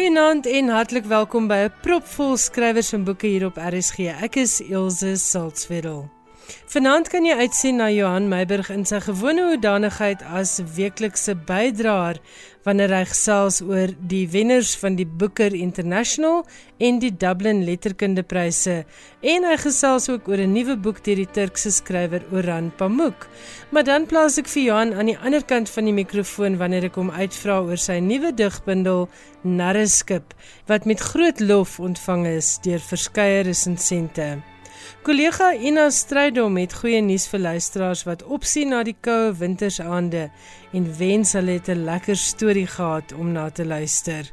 Goeienaand en hartlik welkom by 'n propvol skrywers en boeke hier op RSG. Ek is Elsje Salzwetel. Vanaand kan jy uitsien na Johan Meiburg in sy gewone hoedanigheid as weeklikse bydraer wanneer hy gesels oor die wenners van die Booker International en die Dublin Letterkundepryse en hy gesels ook oor 'n nuwe boek deur die Turkse skrywer Orhan Pamuk. Maar dan plaas ek vir Johan aan die ander kant van die mikrofoon wanneer ek hom uitvra oor sy nuwe digbundel Narreskip wat met groot lof ontvang is deur verskeie resensente. Kollega Ina Strydom het goeie nuus vir luisteraars wat opsien na die koue wintersaande en wens hulle het 'n lekker storie gehad om na te luister.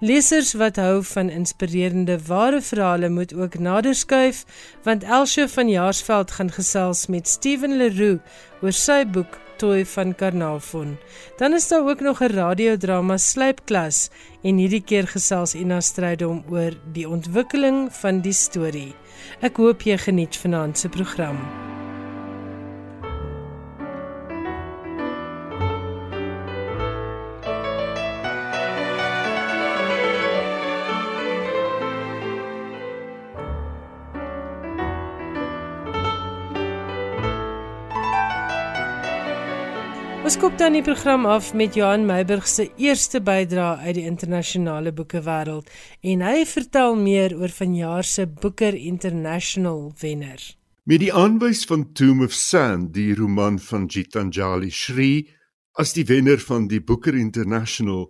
Lesers wat hou van inspirerende ware verhale moet ook nader skuif want Elsje van Jaarsveld gaan gesels met Steven Leroux oor sy boek Toy van Karnavon. Dan is daar ook nog 'n radiodrama Slypklas en hierdie keer gesels Ina Strydom oor die ontwikkeling van die storie. Ek hoop jy geniet vanaand se program. Koop dan die program af met Johan Meiburg se eerste bydrae uit die internasionale boekewêreld en hy vertel meer oor vanjaar se Booker International wenner. Met die aanwys van Tomb of Sand, die roman van Gitanjali Shri as die wenner van die Booker International,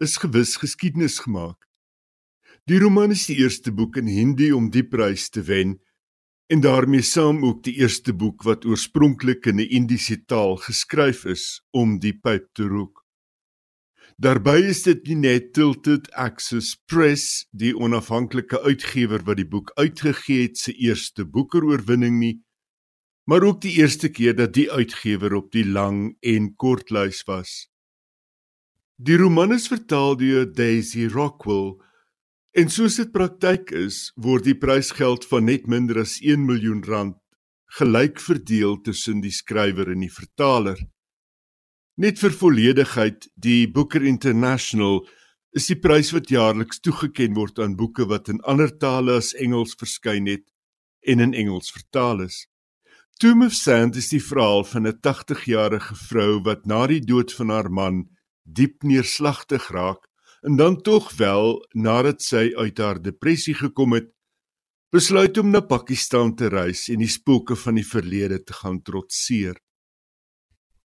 is gewis geskiedenis gemaak. Die roman is die eerste boek in Hindi om die prys te wen en daarmee saam ook die eerste boek wat oorspronklik in 'n Indiese taal geskryf is om die pyp te rook. Daarby is dit nie net Tilted Access Press, die onafhanklike uitgewer wat die boek uitgegee het, se eerste boekeroorwinning nie, maar ook die eerste keer dat die uitgewer op die lang en kortlys was. Die roman is vertaal deur Daisy Rockwell En soos dit praktyk is, word die prysgeld van net minder as 1 miljoen rand gelyk verdeel tussen die skrywer en die vertaler. Net vir volledigheid, die Booker International is die prys wat jaarliks toegekend word aan boeke wat in ander tale as Engels verskyn het en in Engels vertaal is. Tomb of Sand is die verhaal van 'n 80-jarige vrou wat na die dood van haar man diep neerslagtig raak en dan tog wel nadat sy uit haar depressie gekom het, besluit om na Pakistan te reis en die spooke van die verlede te gaan trotseer.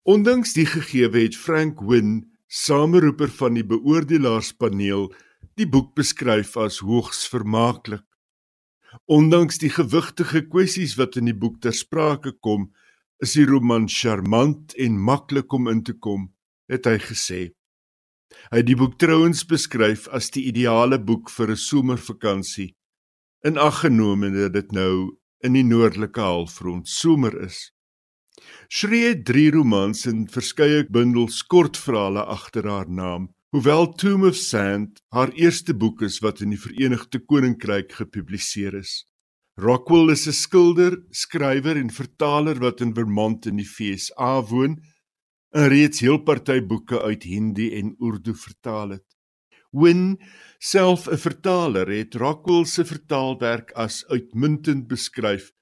Ondanks die gegewe het Frank Wynne, sameroeper van die beoordelaarspaneel, die boek beskryf as hoogs vermaaklik. Ondanks die gewigtige kwessies wat in die boek ter sprake kom, is die roman charmant en maklik om in te kom, het hy gesê. Hy het die boek trouens beskryf as die ideale boek vir 'n somervakansie. In ag genome dat dit nou in die noordelike halfrond somer is. Shree drie romans en verskeie bundels kortverhale agter haar naam. Hoewel Tomb of Sand haar eerste boek is wat in die Verenigde Koninkryk gepubliseer is. Rockwell is 'n skilder, skrywer en vertaler wat in Vermont in die VSA woon 'n reeds heel party boeke uit Hindi en Urdu vertaal het. Win, self 'n vertaler, het Rockwell se vertaalwerk as uitmuntend beskryf,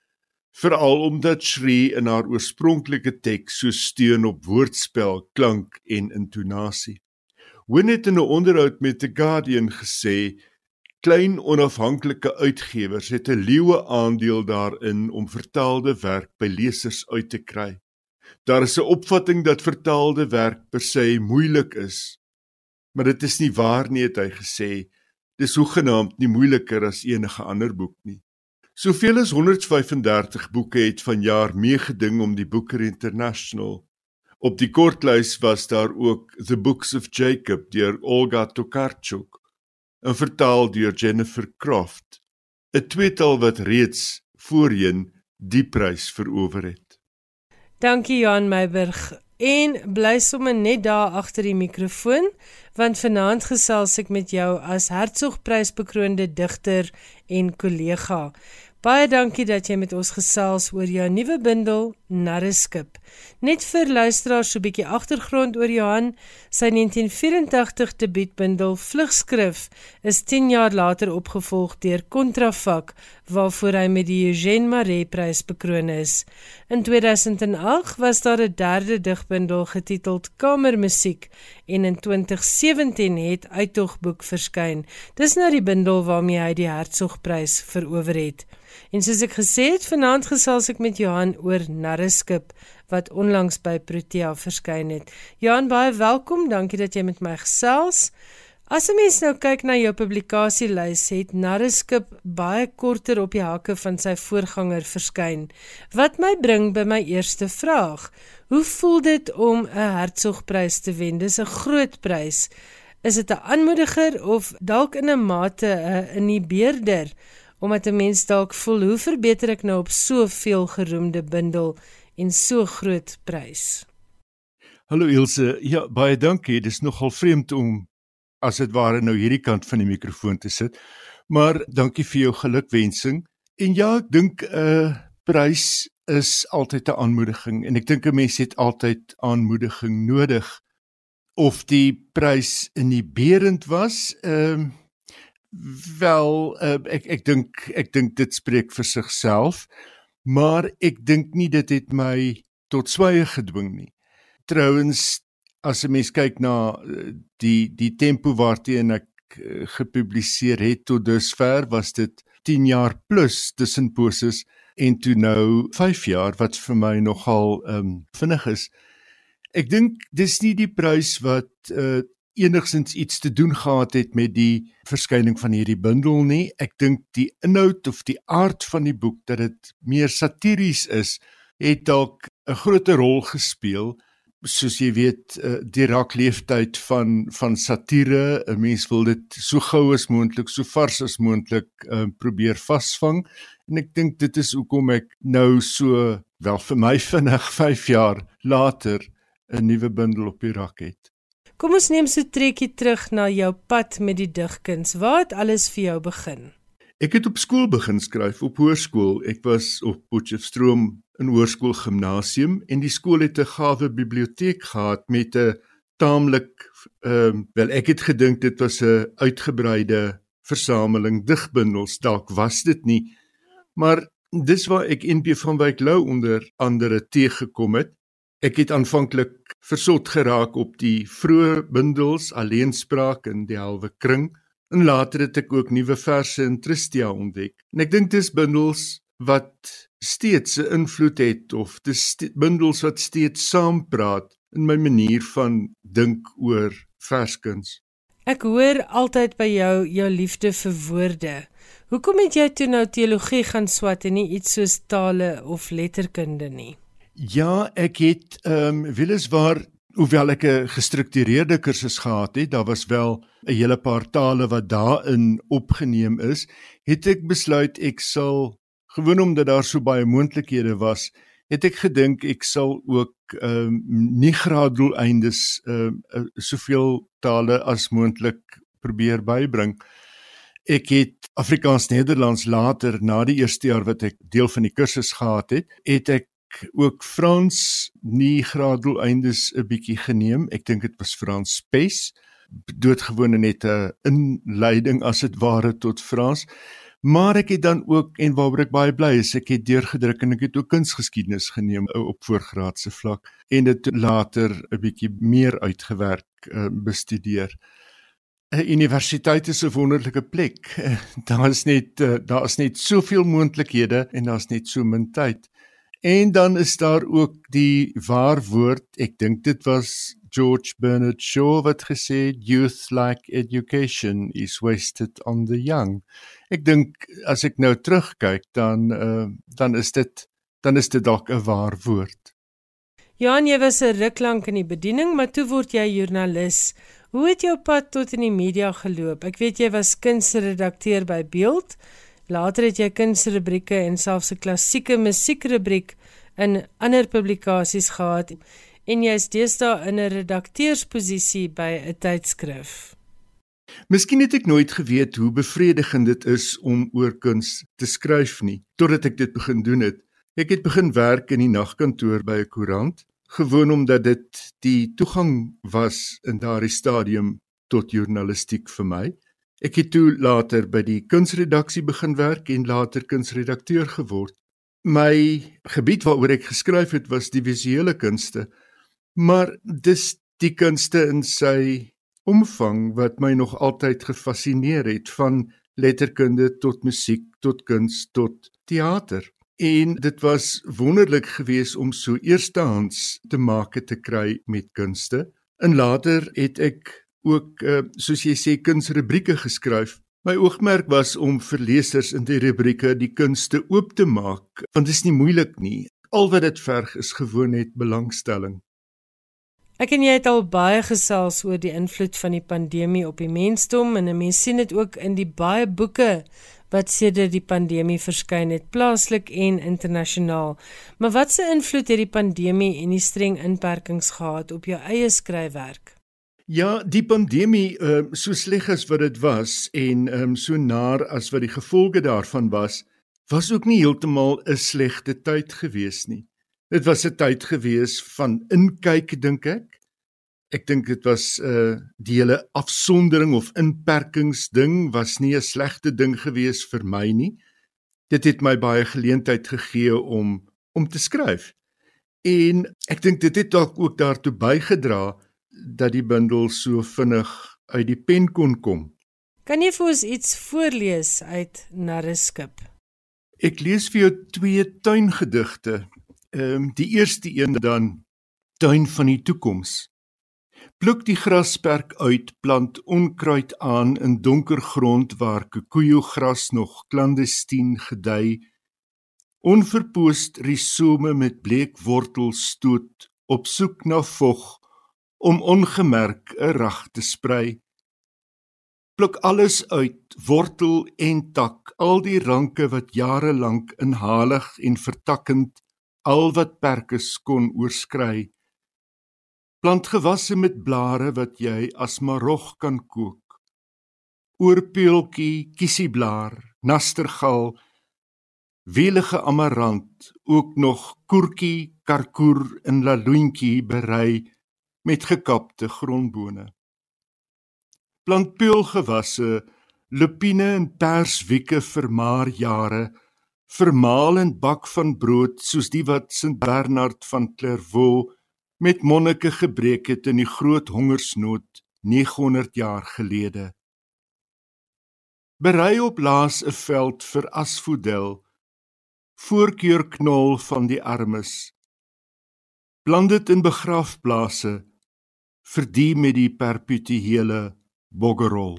veral omdat Shri in haar oorspronklike teks so steun op woordspel, klank en intonasie. Win het in 'n onderhoud met The Guardian gesê klein onafhanklike uitgewers het 'n leeue aandeel daarin om vertaalde werk by lesers uit te kry. Daar is 'n opvatting dat vertaalde werk per se moeilik is. Maar dit is nie waar nie, het hy gesê. Dis hoegenaamd nie moeiliker as enige ander boek nie. Soveel as 135 boeke het vanjaar meegeding om die Booker International. Op die kortlys was daar ook The Books of Jacob deur Olga Tokarczuk, en vertaal deur Jennifer Croft, 'n tweetal wat reeds voorheen die prys verower het. Dankie Johan Meiburg. En bly sommer net daar agter die mikrofoon want vanaand gesels ek met jou as Hertzogprys bekroonde digter en kollega. Baie dankie dat jy met ons gesels oor jou nuwe bundel Narreskip. Net vir luisteraars so 'n bietjie agtergrond oor Johan, sy 1984 debuutbundel Vlugskrif is 10 jaar later opgevolg deur Kontrafak waarvoor hy met die Eugène Maree Prys bekroon is. In 2008 was daar 'n derde digbundel getiteld Kamermusiek en in 2017 het Uittogboek verskyn. Dis nou die bundel waarmee hy die Hertzogprys verower het. En soos ek gesê het, vanaand gesels ek met Johan oor Narreskip wat onlangs by Protea verskyn het. Johan, baie welkom. Dankie dat jy met my gesels. As 'n mens nou kyk na jou publikasielys, het Narreskip baie korter op die hakke van sy voorganger verskyn. Wat my bring by my eerste vraag: Hoe voel dit om 'n Hertzogprys te wen? Dis 'n groot prys. Is dit 'n aanmoediger of dalk in 'n mate 'n inhibeerder? omdat 'n mens dalk voel hoe verbeter ek nou op soveel geroemde bundel en so groot prys. Hallo Ilse, ja baie dankie. Dit is nogal vreemd om as dit ware nou hierdie kant van die mikrofoon te sit. Maar dankie vir jou gelukwensing. En ja, ek dink 'n uh, prys is altyd 'n aanmoediging en ek dink 'n mens het altyd aanmoediging nodig. Of die prys in die berend was, ehm uh, Wel, uh, ek ek dink ek dink dit spreek vir sigself, maar ek dink nie dit het my tot swye gedwing nie. Trouwens, as 'n mens kyk na uh, die die tempo waarteen ek uh, gepubliseer het tot dusver, was dit 10 jaar plus tussen poses en toe nou 5 jaar wat vir my nogal um vinnig is. Ek dink dis nie die prys wat uh, enigsins iets te doen gehad het met die verskyning van hierdie bundel nie. Ek dink die inhoud of die aard van die boek dat dit meer satiries is, het dalk 'n groter rol gespeel. Soos jy weet, eh, die rakleeftyd van van satire, 'n mens wil dit so gou as moontlik, so vars as moontlik uh, probeer vasvang. En ek dink dit is hoekom ek nou so wel vir my vinnig 5 jaar later 'n nuwe bundel op die rak het. Kom ons neem so 'n trekkie terug na jou pad met die digkuns. Waar het alles vir jou begin? Ek het op skool begin skryf, op hoërskool. Ek was op Potchefstroom in hoërskool gimnasium en die skool het 'n gawe biblioteek gehad met 'n taamlik ehm um, wel ek het gedink dit was 'n uitgebreide versameling digbundels. Dalk was dit nie. Maar dis waar ek NP van Wyk Lou onder andere teëgekom het. Ek het aanvanklik versot geraak op die vroeë bundels Alleenspraak in die halwe kring en later het ek ook nuwe verse in Tristia ontdek. En ek dink dis bundels wat steeds 'n invloed het of dis bundels wat steeds saampraat in my manier van dink oor verskuns. Ek hoor altyd by jou jou liefde vir woorde. Hoekom het jy toe nou teologie gaan swat en nie iets soos tale of letterkunde nie? Ja, ek het ehm um, weliswaar hoewel ek 'n gestruktureerde kursus gehad het, daar was wel 'n hele paar tale wat daarin opgeneem is, het ek besluit ek sal gewoon omdat daar so baie moontlikhede was, het ek gedink ek sal ook ehm um, nie graaddoeleindes ehm um, soveel tale as moontlik probeer bybring. Ek het Afrikaans-Nederlands later na die eerste jaar wat ek deel van die kursus gehad het, het ek ook Frans nie graaddoeleindes 'n bietjie geneem. Ek dink dit was Frans Spes doodgewone net 'n inleiding as dit ware tot Frans. Maar ek het dan ook en waaroor ek baie bly is, ek het deurgedruk en ek het ook kunsgeskiedenis geneem op voorgraadse vlak en dit later 'n bietjie meer uitgewerk uh, bestudeer. 'n Universiteit is 'n wonderlike plek. Daar is net uh, daar is net soveel moontlikhede en daar's net so min tyd. En dan is daar ook die waarwoord, ek dink dit was George Bernard Shaw wat gesê het youth like education is wasted on the young. Ek dink as ek nou terugkyk dan uh, dan is dit dan is dit dalk 'n waarwoord. Jan, jy was 'n ruk lank in die bediening, maar toe word jy joernalis. Hoe het jou pad tot in die media geloop? Ek weet jy was kunsredakteur by Beeld. Later het jy kunsrubrieke en selfs 'n klassieke musiekrubriek in ander publikasies gehad en jy is deesdae in 'n redakteursposisie by 'n tydskrif. Miskien het ek nooit geweet hoe bevredigend dit is om oor kuns te skryf nie totdat ek dit begin doen het. Ek het begin werk in die nagkantoor by 'n koerant, gewoon omdat dit die toegang was in daardie stadium tot journalistiek vir my. Ek het toe later by die kunsredaksie begin werk en later kunsredakteur geword. My gebied waaroor ek geskryf het was die visuele kunste, maar dis die kunste in sy omvang wat my nog altyd gefassineer het van letterkunde tot musiek tot kuns tot teater. En dit was wonderlik geweest om so eerstehands te maak te kry met kunste. En later het ek ook uh, soos jy sê kunsrubrieke geskryf. My oogmerk was om vir lesers in die rubrieke die kunste oop te maak, want dit is nie moeilik nie. Al wat dit verg is gewoon net belangstelling. Ek en jy het al baie gesels oor die invloed van die pandemie op die mensdom en 'n mens sien dit ook in die baie boeke wat sedert die pandemie verskyn het plaaslik en internasionaal. Maar watse invloed het die pandemie en die streng inperkings gehad op jou eie skryfwerk? Ja, die pandemie, uh, so sleg as wat dit was en um, so naar as wat die gevolge daarvan was, was ook nie heeltemal 'n slegte tyd gewees nie. Dit was 'n tyd gewees van inkyk dink ek. Ek dink dit was 'n uh, eh, die hele afsondering of inperkings ding was nie 'n slegte ding gewees vir my nie. Dit het my baie geleentheid gegee om om te skryf. En ek dink dit het dalk ook daartoe bygedra dat die bundel so vinnig uit die pen kon kom. Kan jy vir ons iets voorlees uit Narreskip? Ek lees vir jou twee tuingedigte Ehm um, die eerste een dan tuin van die toekoms. Pluk die grasperk uit, plant onkruid aan in donker grond waar kikoejo-gras nog klandestien gedei. Onverpoost risome met bleek wortels stoot op soek na vog om ongemerk 'n rag te sprei. Pluk alles uit, wortel en tak, al die ranke wat jare lank inhalig en vertakkend al wat perke kon oorskry. Plant gewasse met blare wat jy as marog kan kook. Oorpeeltjie, kiesieblaar, nastergal, wielige amarant, ook nog koertjie, karkoer en laloentjie berei met gekapte grondbone. Plant peulgewasse, lupine en perswieke vir maar jare vermaal en bak van brood soos die wat Sint Bernard van Clairvaux met monnike gebreek het in die groot hongersnood 900 jaar gelede. Berei op laas 'n veld vir asvodel, voorkeurknol van die armes. Plant dit in begrafplase vir die met die perpetuele boggerol.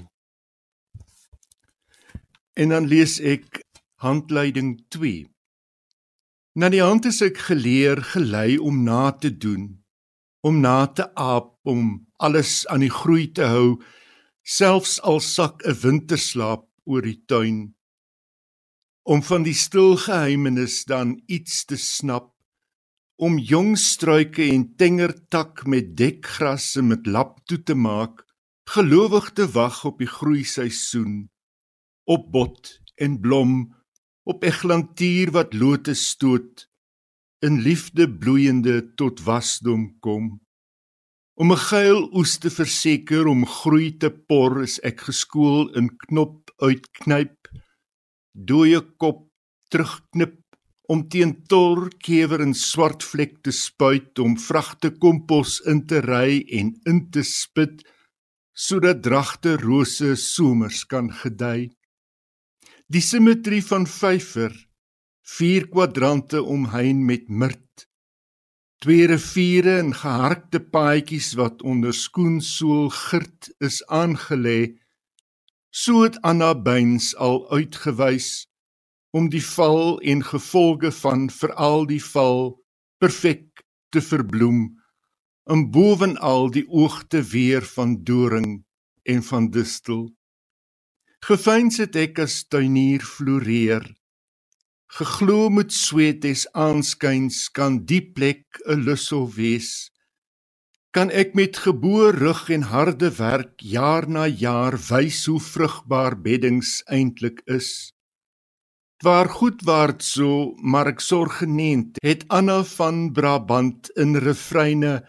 En dan lees ek Handleiding 2 Na die hand is ek geleer gelei om na te doen, om na te aap, om alles aan die groei te hou, selfs al sak 'n winterslaap oor die tuin, om van die stil geheimenis dan iets te snap, om jong struike en tenger tak met dekgrasse met lap toe te maak, gelowig te wag op die groei seisoen, op bot en blom op eglantier wat lote stoot in liefde bloeiende tot wasdom kom. Om 'n geil oes te verseker om groei te por is ek geskool in knop uitknyp dooie kop terugknip om teen tor kewer en swart vlek te spuit om vragte kompos in te ry en in te spit sodat dragte rose somers kan gedei Die simmetrie van vyfer, vier kwadrante omheind met mirt. Twee riviere en geharkte paadjies wat onder skoensool girt is aangelê. So het Anna Beins al uitgewys om die val en gevolge van veral die val perfek te verbloem en bovenal die oogte weer van doring en van distel Gefeins het ek as tuinier floreer. Geglo met sweet des aanskyns kan die plek 'n lussel wees. kan ek met geboor rug en harde werk jaar na jaar wys hoe vrugbaar beddings eintlik is. Waar goedwaard so, maar ek sorg geneend, het Anna van Brabant in refreine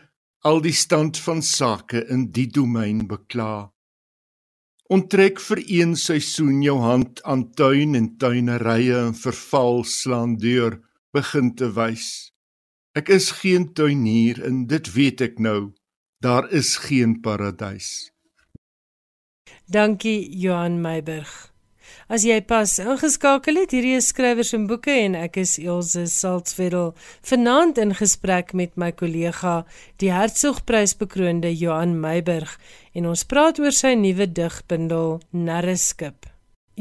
al die stand van sake in die domein bekla. Onttrek vir een seisoen jou hand aan tuin en tuinerye en verval slaan deur begin te wys. Ek is geen tuinier en dit weet ek nou. Daar is geen paradys. Dankie Johan Meiburg. As jy pas ingeskakel het, hierdie is skrywers en boeke en ek is Elsje Saltzwedel. Vanaand in gesprek met my kollega, die Hertzogprysbekroonde Johan Meiburg, en ons praat oor sy nuwe digbundel Narreskip.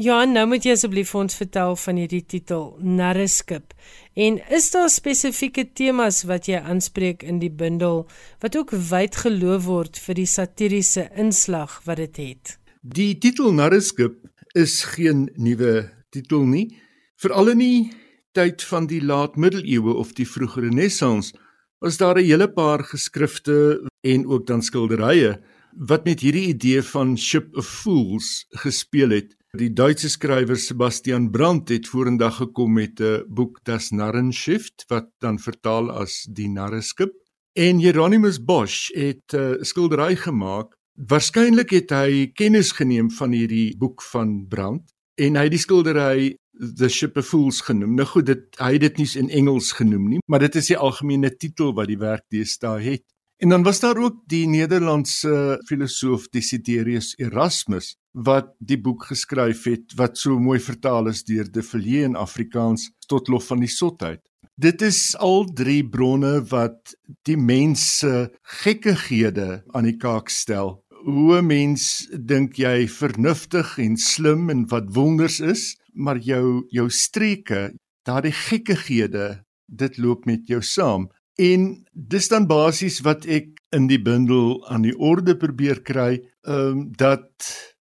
Johan, nou moet jy asseblief vir ons vertel van hierdie titel Narreskip. En is daar spesifieke temas wat jy aanspreek in die bundel wat ook wyd geloof word vir die satiriese inslag wat dit het? Die titel Narreskip is geen nuwe titel nie. Veral in die tyd van die laat middeleeue of die vroeë renessans was daar 'n hele paar geskrifte en ook dan skilderye wat met hierdie idee van ship of fools gespeel het. Die Duitse skrywer Sebastian Brandt het vorendag gekom met 'n boek Das Narrenschiff wat dan vertaal as Die Narreskip en Hieronymus Bosch het 'n skildery gemaak Waarskynlik het hy kennis geneem van hierdie boek van Brand en hy het die skildery The Ship of Fools genoem. Nou goed, dit hy het dit nie in Engels genoem nie, maar dit is die algemene titel wat die werk deesdae het. En dan was daar ook die Nederlandse filosoof Desiderius Erasmus wat die boek geskryf het wat so mooi vertaal is deur De Villiers in Afrikaans tot lof van die sotheid. Dit is al drie bronne wat die mense gekkighede aan die kaak stel hoe 'n mens dink jy vernuftig en slim en wat wonders is, maar jou jou streke, daardie gekkighede, dit loop met jou saam. En dis dan basies wat ek in die bundel aan die orde probeer kry, ehm um, dat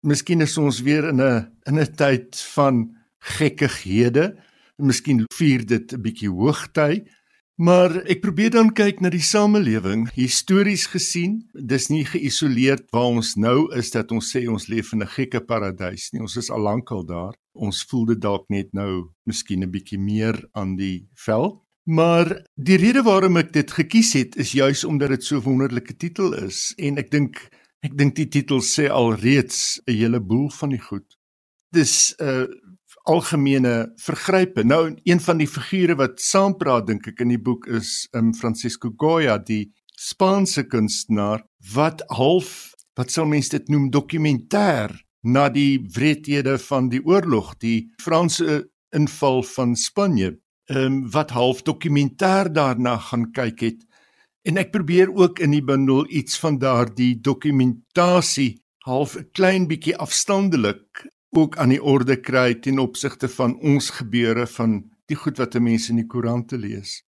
miskien is ons weer in 'n in 'n tyd van gekkighede. Miskien vier dit 'n bietjie hoogtyd, Maar ek probeer dan kyk na die samelewing histories gesien. Dis nie geïsoleerd waar ons nou is dat ons sê ons leef in 'n gekke paradys nie. Ons is al lankal daar. Ons voel dit dalk net nou miskien 'n bietjie meer aan die vel. Maar die rede waarom ek dit gekies het is juis omdat dit so 'n wonderlike titel is en ek dink ek dink die titel sê al reeds 'n hele boel van die goed. Dis 'n uh, algemene vergrype. Nou een van die figure wat saampraat dink ek in die boek is um Francisco Goya, die Spaanse kunstenaar wat half wat sou mense dit noem dokumentêr na die wreedhede van die oorlog, die Franse inval van Spanje, um wat half dokumentêr daarna gaan kyk het. En ek probeer ook in die bundel iets van daardie dokumentasie half 'n klein bietjie afstandelik ook aan die orde kry ten opsigte van ons gebeure van die goed wat mense in die koerante lees.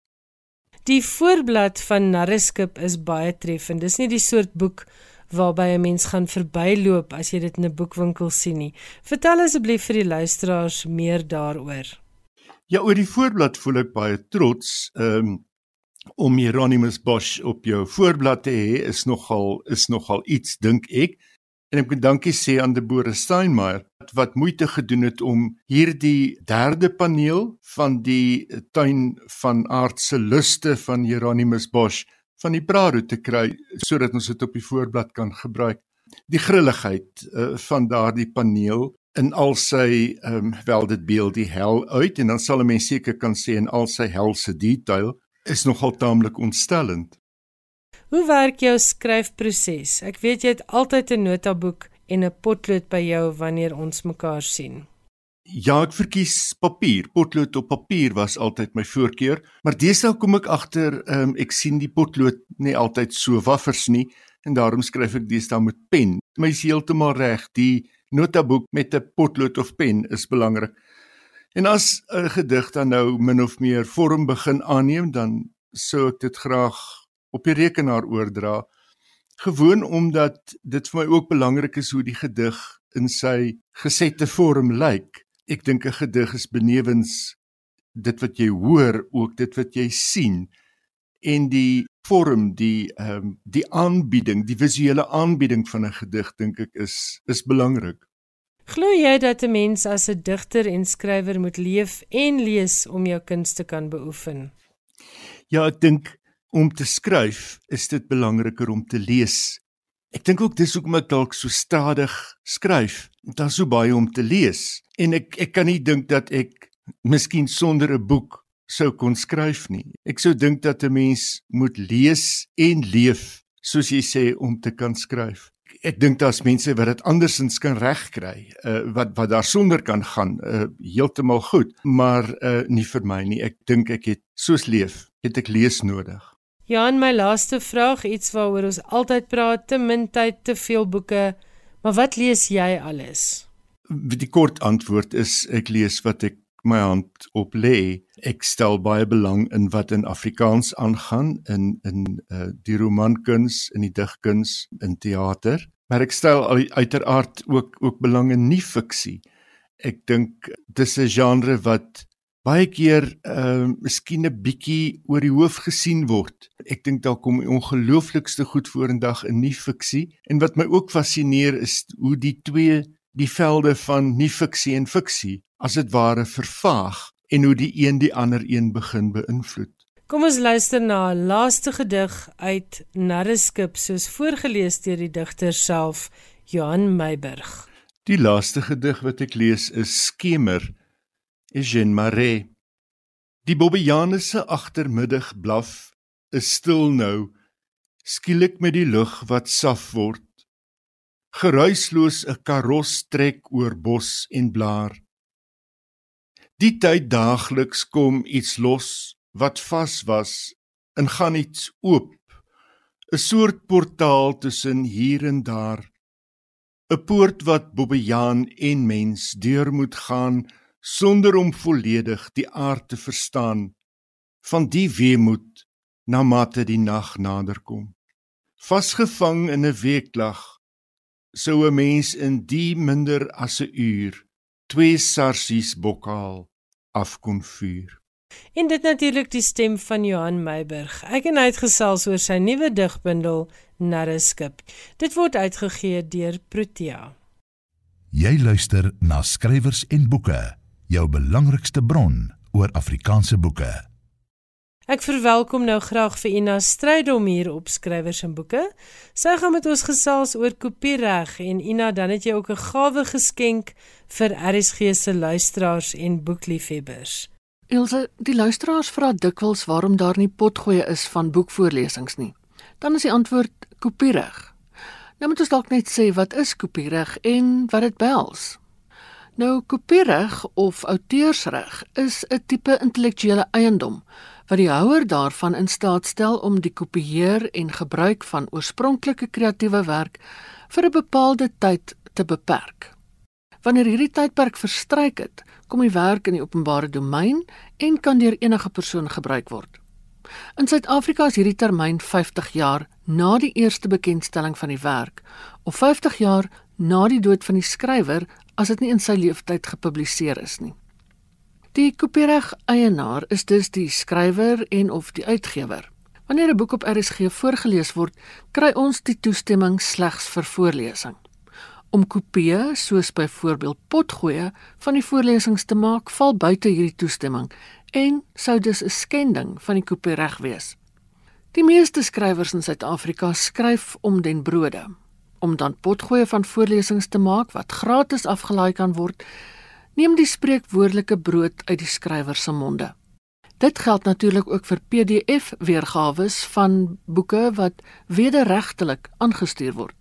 Die voorblad van Narreskip is baie treffend. Dis nie die soort boek waarby 'n mens gaan verbyloop as jy dit in 'n boekwinkel sien nie. Vertel asseblief vir die luisteraars meer daaroor. Ja, oor die voorblad voel ek baie trots. Ehm um, om Hieronymus Bosch op jou voorblad te hê is nogal is nogal iets dink ek. En ek moet dankie sê aan Debora Steinmeier wat moeite gedoen het om hierdie derde paneel van die tuin van aardse luste van Hieronymus Bosch van die Prado te kry sodat ons dit op die voorblad kan gebruik. Die grilligheid uh, van daardie paneel in al sy ehm um, wel dit beeld die hel uit en dan sal 'n mens seker kan sê in al sy helse detail is nogal taamlik ontstellend. Hoe werk jou skryfproses? Ek weet jy het altyd 'n notaboek en 'n potlood by jou wanneer ons mekaar sien. Ja, ek verkies papier. Potlood op papier was altyd my voorkeur, maar deesdae kom ek agter, um, ek sien die potlood nie altyd so waffers nie en daarom skryf ek deesdae met pen. My is heeltemal reg, die notaboek met 'n potlood of pen is belangrik. En as 'n gedig dan nou min of meer vorm begin aanneem, dan sou ek dit graag op die rekenaar oordra gewoon omdat dit vir my ook belangrik is hoe die gedig in sy gesette vorm lyk ek dink 'n gedig is benewens dit wat jy hoor ook dit wat jy sien en die vorm, die ehm um, die aanbieding, die visuele aanbieding van 'n gedig dink ek is is belangrik. Glo jy dat 'n mens as 'n digter en skrywer moet leef en lees om jou kuns te kan beoefen? Ja, ek dink om te skryf is dit belangriker om te lees. Ek dink ook dis hoekom ek dalk so stadig skryf. Daar's so baie om te lees en ek ek kan nie dink dat ek miskien sonder 'n boek sou kon skryf nie. Ek sou dink dat 'n mens moet lees en leef soos jy sê om te kan skryf ek dink daar's mense wat dit andersins kan regkry, uh, wat wat daar sonder kan gaan, uh, heeltemal goed, maar uh, nie vir my nie. Ek dink ek het soos leef, het ek lees nodig. Ja, en my laaste vraag, iets waaroor ons altyd praat, te min tyd, te veel boeke, maar wat lees jy alles? Die kort antwoord is ek lees wat ek my hand op lê. Ek stel baie belang in wat in Afrikaans aangaan in in uh, die romankuns, in die digkuns, in teater. Maar ek stel uiteraard ook ook belang in nie fiksie. Ek dink dis 'n genre wat baie keer ehm uh, miskien 'n bietjie oor die hoof gesien word. Ek dink daar kom ongelooflikste goed vorendag in nie fiksie en wat my ook fascineer is hoe die twee die velde van nie fiksie en fiksie as dit ware vervaag en hoe die een die ander een begin beïnvloed. Kom ons luister na 'n laaste gedig uit Narreskip soos voorgeles deur die digter self Johan Meiburg. Die laaste gedig wat ek lees is Skemer Eugène Marais. Die Bobbejaanse agtermiddag blaf is stil nou skielik met die lug wat saf word geruisloos 'n karos trek oor bos en blaar. Die tyd daagliks kom iets los wat vas was en gaan iets oop. 'n soort portaal tussen hier en daar. 'n poort wat Bobbejaan en mens deur moet gaan sonder om volledig die aard te verstaan van die weemoed na mate die nag naderkom. Vasgevang in 'n weeklag sou 'n mens in die minder as 'n uur twee sarsies bokhaal af kon vuur. En dit natuurlik die stem van Johan Meiburg. Ek en hy het gesels oor sy nuwe digbundel Narreskip. Dit word uitgegee deur Protea. Jy luister na skrywers en boeke, jou belangrikste bron oor Afrikaanse boeke. Ek verwelkom nou graag vir Ina Strydom hier op skrywers en boeke. Sy gaan met ons gesels oor kopiereg en Ina, dan het jy ook 'n gawe geskenk vir RSG se luisteraars en boekliefhebbers. Ilse, die luisteraars vra dikwels waarom daar nie potgoeie is van boekvoorlesings nie. Dan is die antwoord kopiereg. Nou moet ons dalk net sê wat is kopiereg en wat dit behels. Nou kopiereg of outeursreg is 'n tipe intellektuele eiendom wat die houer daarvan in staat stel om die kopieer en gebruik van oorspronklike kreatiewe werk vir 'n bepaalde tyd te beperk. Wanneer hierdie tydperk verstryk het, kom die werk in die openbare domein en kan deur enige persoon gebruik word. In Suid-Afrika is hierdie termyn 50 jaar na die eerste bekendstelling van die werk of 50 jaar na die dood van die skrywer as dit nie in sy lewenstyd gepubliseer is nie. Die kopiereg eienaar is dus die skrywer en of die uitgewer. Wanneer 'n boek op RSG voorgeles word, kry ons die toestemming slegs vir voorlesing. Om kopieë, soos byvoorbeeld potgoeie, van die voorlesings te maak, val buite hierdie toestemming en sou dus 'n skending van die kopiereg wees. Die meeste skrywers in Suid-Afrika skryf om den brode. Om dan potgoeie van voorlesings te maak wat gratis afgelaai kan word, neem die spreekwoordelike brood uit die skrywer se monde. Dit geld natuurlik ook vir PDF weergawe van boeke wat wederregtelik aangestuur word.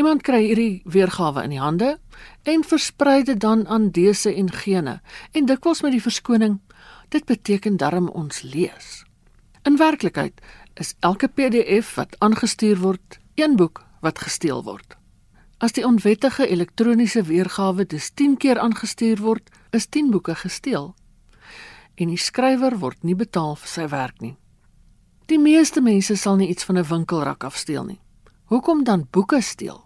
Iemand kry hierdie weergawe in die hande en versprei dit dan aan dese en gene en dikwels met die verskoning dit beteken darm ons lees. In werklikheid is elke PDF wat aangestuur word een boek wat gesteel word. As die onwettige elektroniese weergawe dus 10 keer aangestuur word, is 10 boeke gesteel. En die skrywer word nie betaal vir sy werk nie. Die meeste mense sal nie iets van 'n winkelrak afsteel nie. Hoekom dan boeke steel?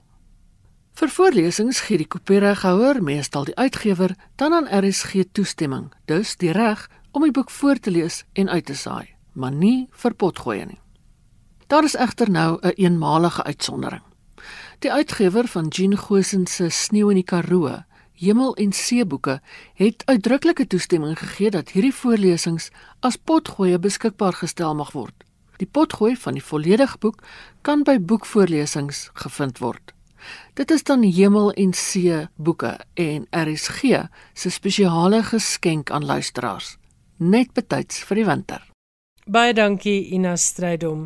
Vir voorlesings gee die kopiereghouer, meestal die uitgewer, dan aan RSG toestemming, dus die reg om die boek voor te lees en uit te saai, maar nie vir potgoeie nie. Daar is egter nou 'n een eenmalige uitsondering. Die uitgewer van Jean Gosen se Sneeu in die Karoo, Hemel en See boeke, het uitdruklike toestemming gegee dat hierdie voorlesings as potgoeie beskikbaar gestel mag word. Die potgooi van die volledige boek kan by boekvoorlesings gevind word. Dit is dan Hemel en See boeke en RSG se spesiale geskenk aan luisteraars, net betyds vir die winter. Baie dankie Ina Strydom.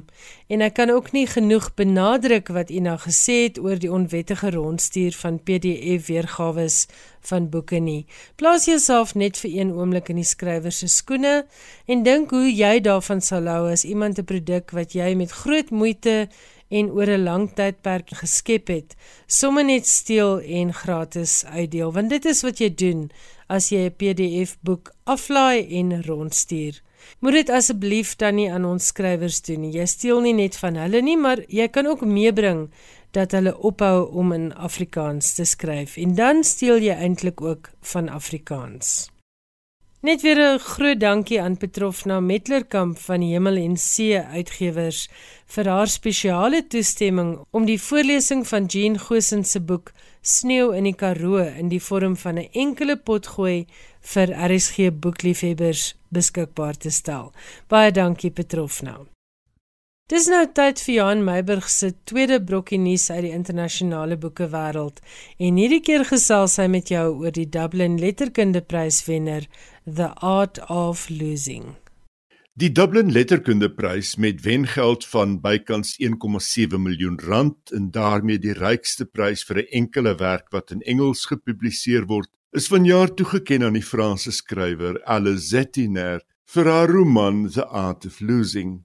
En ek kan ook nie genoeg benadruk wat Ina gesê het oor die onwettige rondstuur van PDF weergawe van boeke nie. Plaas jouself net vir een oomblik in die skrywer se skoene en dink hoe jy daarvan sal hou as iemand 'n produk wat jy met groot moeite en oor 'n lang tydperk geskep het, sommer net steel en gratis uitdeel, want dit is wat jy doen as jy 'n PDF boek aflaai en rondstuur. Moet dit asseblief dan nie aan ons skrywers doen nie. Jy steel nie net van hulle nie, maar jy kan ook meebring dat hulle ophou om in Afrikaans te skryf en dan steel jy eintlik ook van Afrikaans. Net weer 'n groot dankie aan Petrofna Metlerkamp van die Hemel en See Uitgewers vir haar spesiale toestemming om die voorlesing van Jean Gosen se boek Sneeu in die Karoo in die vorm van 'n enkele potgooi vir RSG boekliefhebbers beskikbaar te stel. Baie dankie Petrofna. Dis nou tyd vir Johan Meiburg se tweede brokkie nuus uit die internasionale boekewêreld en hierdie keer gesels hy met jou oor die Dublin Letterkundeprys wenner The Art of Losing. Die Dublin Letterkundeprys met wengeld van bykans 1,7 miljoen rand en daarmee die rykste prys vir 'n enkele werk wat in Engels gepubliseer word, is vanjaar toegekend aan die Franse skrywer Alice Zettiner vir haar roman The Art of Losing.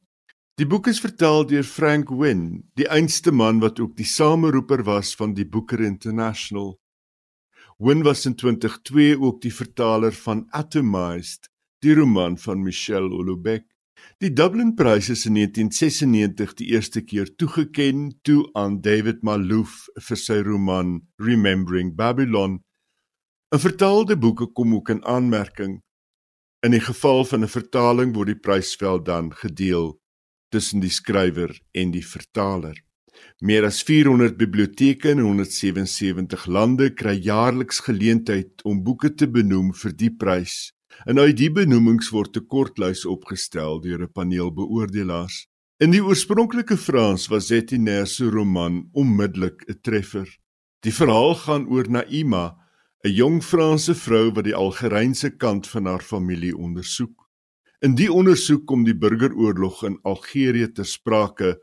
Die boek is vertaal deur Frank Wynne, die einste man wat ook die sameroeper was van die Booker International. Wynne was in 2002 ook die vertaler van Atomized, die roman van Michel Houellebecq. Die Dublin Prys is in 1996 die eerste keer toegeken toe aan David Malouf vir sy roman Remembering Babylon. 'n Vertaalde boeke kom ook in aanmerking. In die geval van 'n vertaling word die prysveld dan gedeel tussen die skrywer en die vertaler. Meer as 400 biblioteke in 177 lande kry jaarliks geleentheid om boeke te benoem vir die prys. En uit die benoemings word 'n kortlys opgestel deur 'n paneel beoordelaars. In die oorspronklike Frans was Zetiner se roman onmiddellik 'n treffer. Die verhaal gaan oor Naima, 'n jong Franse vrou wat die Algerynse kant van haar familie ondersoek. In die ondersoek kom die burgeroorlog in Algerië ter sprake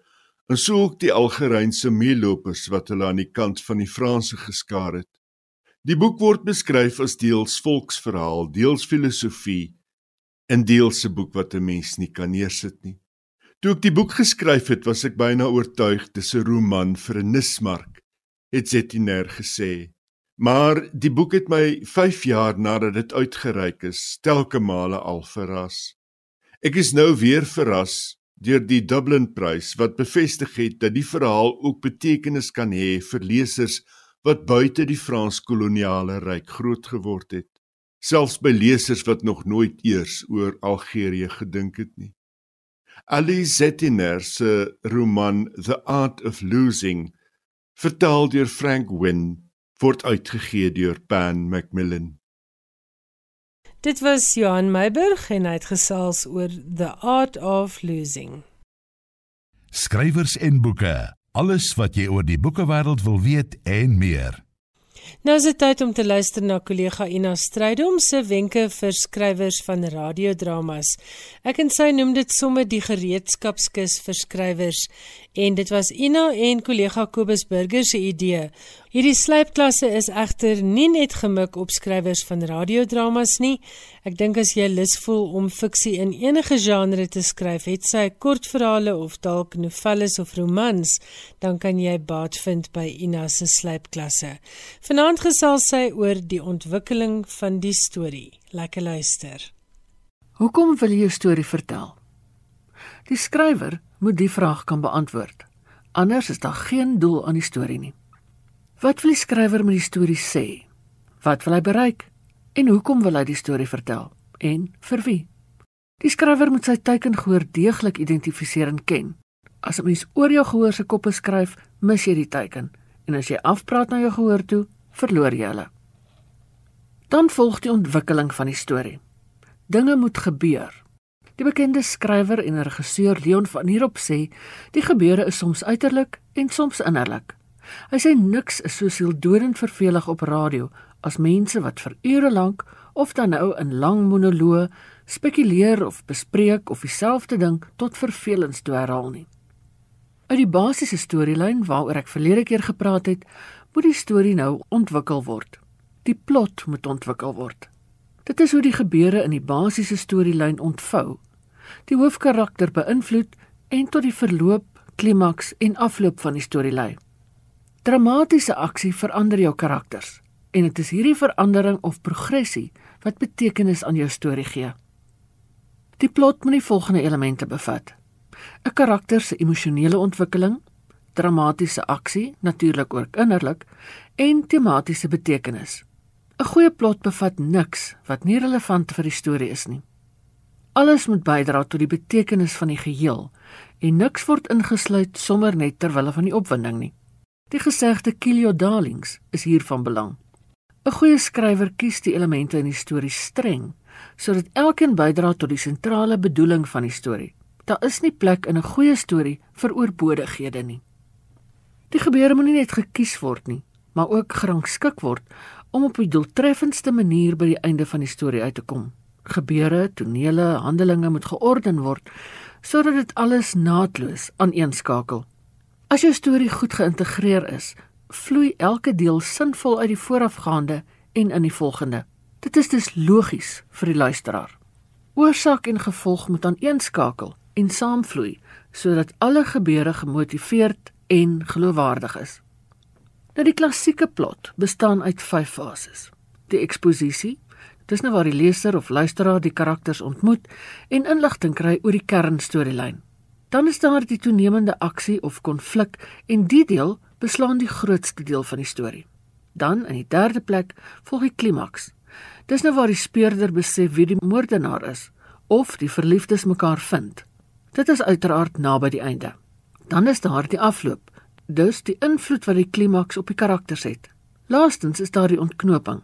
en sou ook die Algerynse meelopers wat hulle aan die kant van die Franse geskaar het. Die boek word beskryf as deels volksverhaal, deels filosofie en deels 'n boek wat 'n mens nie kan neersit nie. Toe ek die boek geskryf het, was ek byna oortuig dis 'n roman vir 'n nismark, het Zetiner gesê. Maar die boek het my 5 jaar nadat dit uitgereik is, telke male al verras. Ek is nou weer verras deur die Dublin Prys wat bevestig het dat die verhaal ook betekenis kan hê vir lesers wat buite die Frans-koloniale ryk groot geword het, selfs by lesers wat nog nooit eers oor Algerië gedink het nie. Ali Zettiner se roman The Art of Losing, vertaal deur Frank Wynne, word uitgegee deur Pan Macmillan. Dit was Johan Meiburg en hy het gesels oor The Art of Losing. Skrywers en boeke. Alles wat jy oor die boekewêreld wil weet en meer. Nou is dit tyd om te luister na kollega Ina Strydom se wenke vir skrywers van radiodramas. Ek en sy noem dit sommer die gereedskapskis vir skrywers en dit was Ina en kollega Kobus Burger se idee. Hierdie slypklasse is egter nie net gemik op skrywers van radiodramas nie. Ek dink as jy lus voel om fiksie in enige genre te skryf, het sy kortverhale of dalk novelles of romans, dan kan jy baat vind by Ina se slypklasse. Vanaand gesels sy oor die ontwikkeling van die storie. Lekker luister. Hoekom wil jy jou storie vertel? Die skrywer moet die vraag kan beantwoord. Anders is daar geen doel aan die storie nie. Wat wil die skrywer met die storie sê? Wat wil hy bereik? En hoekom wil hy die storie vertel? En vir wie? Die skrywer moet sy teikengehoor deeglik identifiseer en ken. As 'n mens oor jou gehoor se koppe skryf, mis jy die teiken en as jy afpraat na jou gehoor toe, verloor jy hulle. Dan volg die ontwikkeling van die storie. Dinge moet gebeur. Die bekende skrywer en regisseur Leon van Heerop sê, die gebeure is soms uiterlik en soms innerlik. Hy sê niks is so sieldodend vervelig op radio as mense wat vir ure lank of dan nou in lang monoloë spekuleer of bespreek of dieselfde ding tot vervelings toe herhaal nie. Uit die basiese storielyn waaroor ek verlede keer gepraat het, moet die storie nou ontwikkel word. Die plot moet ontwikkel word. Dit is hoe die gebeure in die basiese storielyn ontvou. Die hoofkarakter beïnvloed en tot die verloop, klimaks en afloop van die storie lei. Dramatiese aksie verander jou karakters en dit is hierdie verandering of progressie wat betekenis aan jou storie gee. Die plot moet die volgende elemente bevat: 'n karakter se emosionele ontwikkeling, dramatiese aksie, natuurlik ook innerlik, en tematiese betekenis. 'n Goeie plot bevat niks wat nie relevant vir die storie is nie. Alles moet bydra tot die betekenis van die geheel en niks word ingesluit sommer net ter wille van die opwinding nie. Die gesegde kill your darlings is hier van belang. 'n Goeie skrywer kies die elemente in die storie streng sodat elkeen bydra tot die sentrale bedoeling van die storie. Daar is nie plek in 'n goeie storie vir oorbodighede nie. Die gebeure moet nie net gekies word nie, maar ook gerangskik word om op die doeltreffendste manier by die einde van die storie uit te kom. Gebeure, tonele, handelinge moet georden word sodat dit alles naadloos aaneenskakel. As jou storie goed geïntegreer is, vloei elke deel sinvol uit die voorafgaande en in die volgende. Dit is dus logies vir die luisteraar. Oorsaak en gevolg moet aaneenskakel en saamvloei sodat alle gebeure gemotiveerd en geloofwaardig is. Nou die klassieke plot bestaan uit 5 fases. Die eksposisie, dis nou waar die leser of luisteraar die karakters ontmoet en inligting kry oor die kernstorielyn. Dan is daar die toenemende aksie of konflik en die deel beslaan die grootste deel van die storie. Dan in die derde plek volg die klimaks. Dis nou waar die speurder besef wie die moordenaar is of die verliefdes mekaar vind. Dit is uiteraard naby die einde. Dan is daar die afloop, dus die invloed wat die klimaks op die karakters het. Laastens is daar die ontknoping.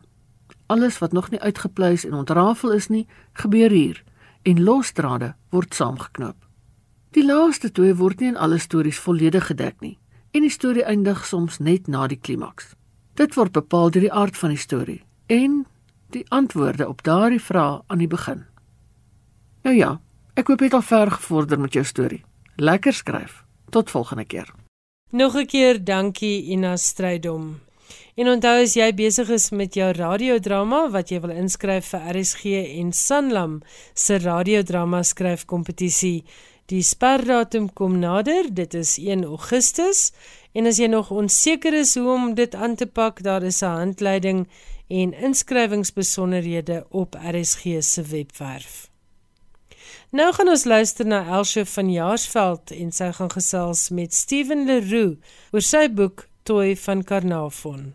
Alles wat nog nie uitgepleis en ontrafel is nie, gebeur hier en losdrade word saamgeknoop. Die laaste twee word nie in alle stories volledig gedek nie en die storie eindig soms net na die klimaks. Dit word bepaal deur die aard van die storie en die antwoorde op daardie vrae aan die begin. Nou ja, Ek hoop jy het al ver gevorder met jou storie. Lekker skryf. Tot volgende keer. Nog 'n keer dankie Ina Strydom. En onthou as jy besig is met jou radiodrama wat jy wil inskryf vir RSG en Sanlam se radiodrama skryfkompetisie, die sperdatum kom nader, dit is 1 Augustus. En as jy nog onseker is hoe om dit aan te pak, daar is 'n handleiding en inskrywingsbesonderhede op RSG se webwerf. Nou gaan ons luister na Elsje van Jaarsveld en sy gaan gesels met Steven Leroux oor sy boek Toy van Karnavon.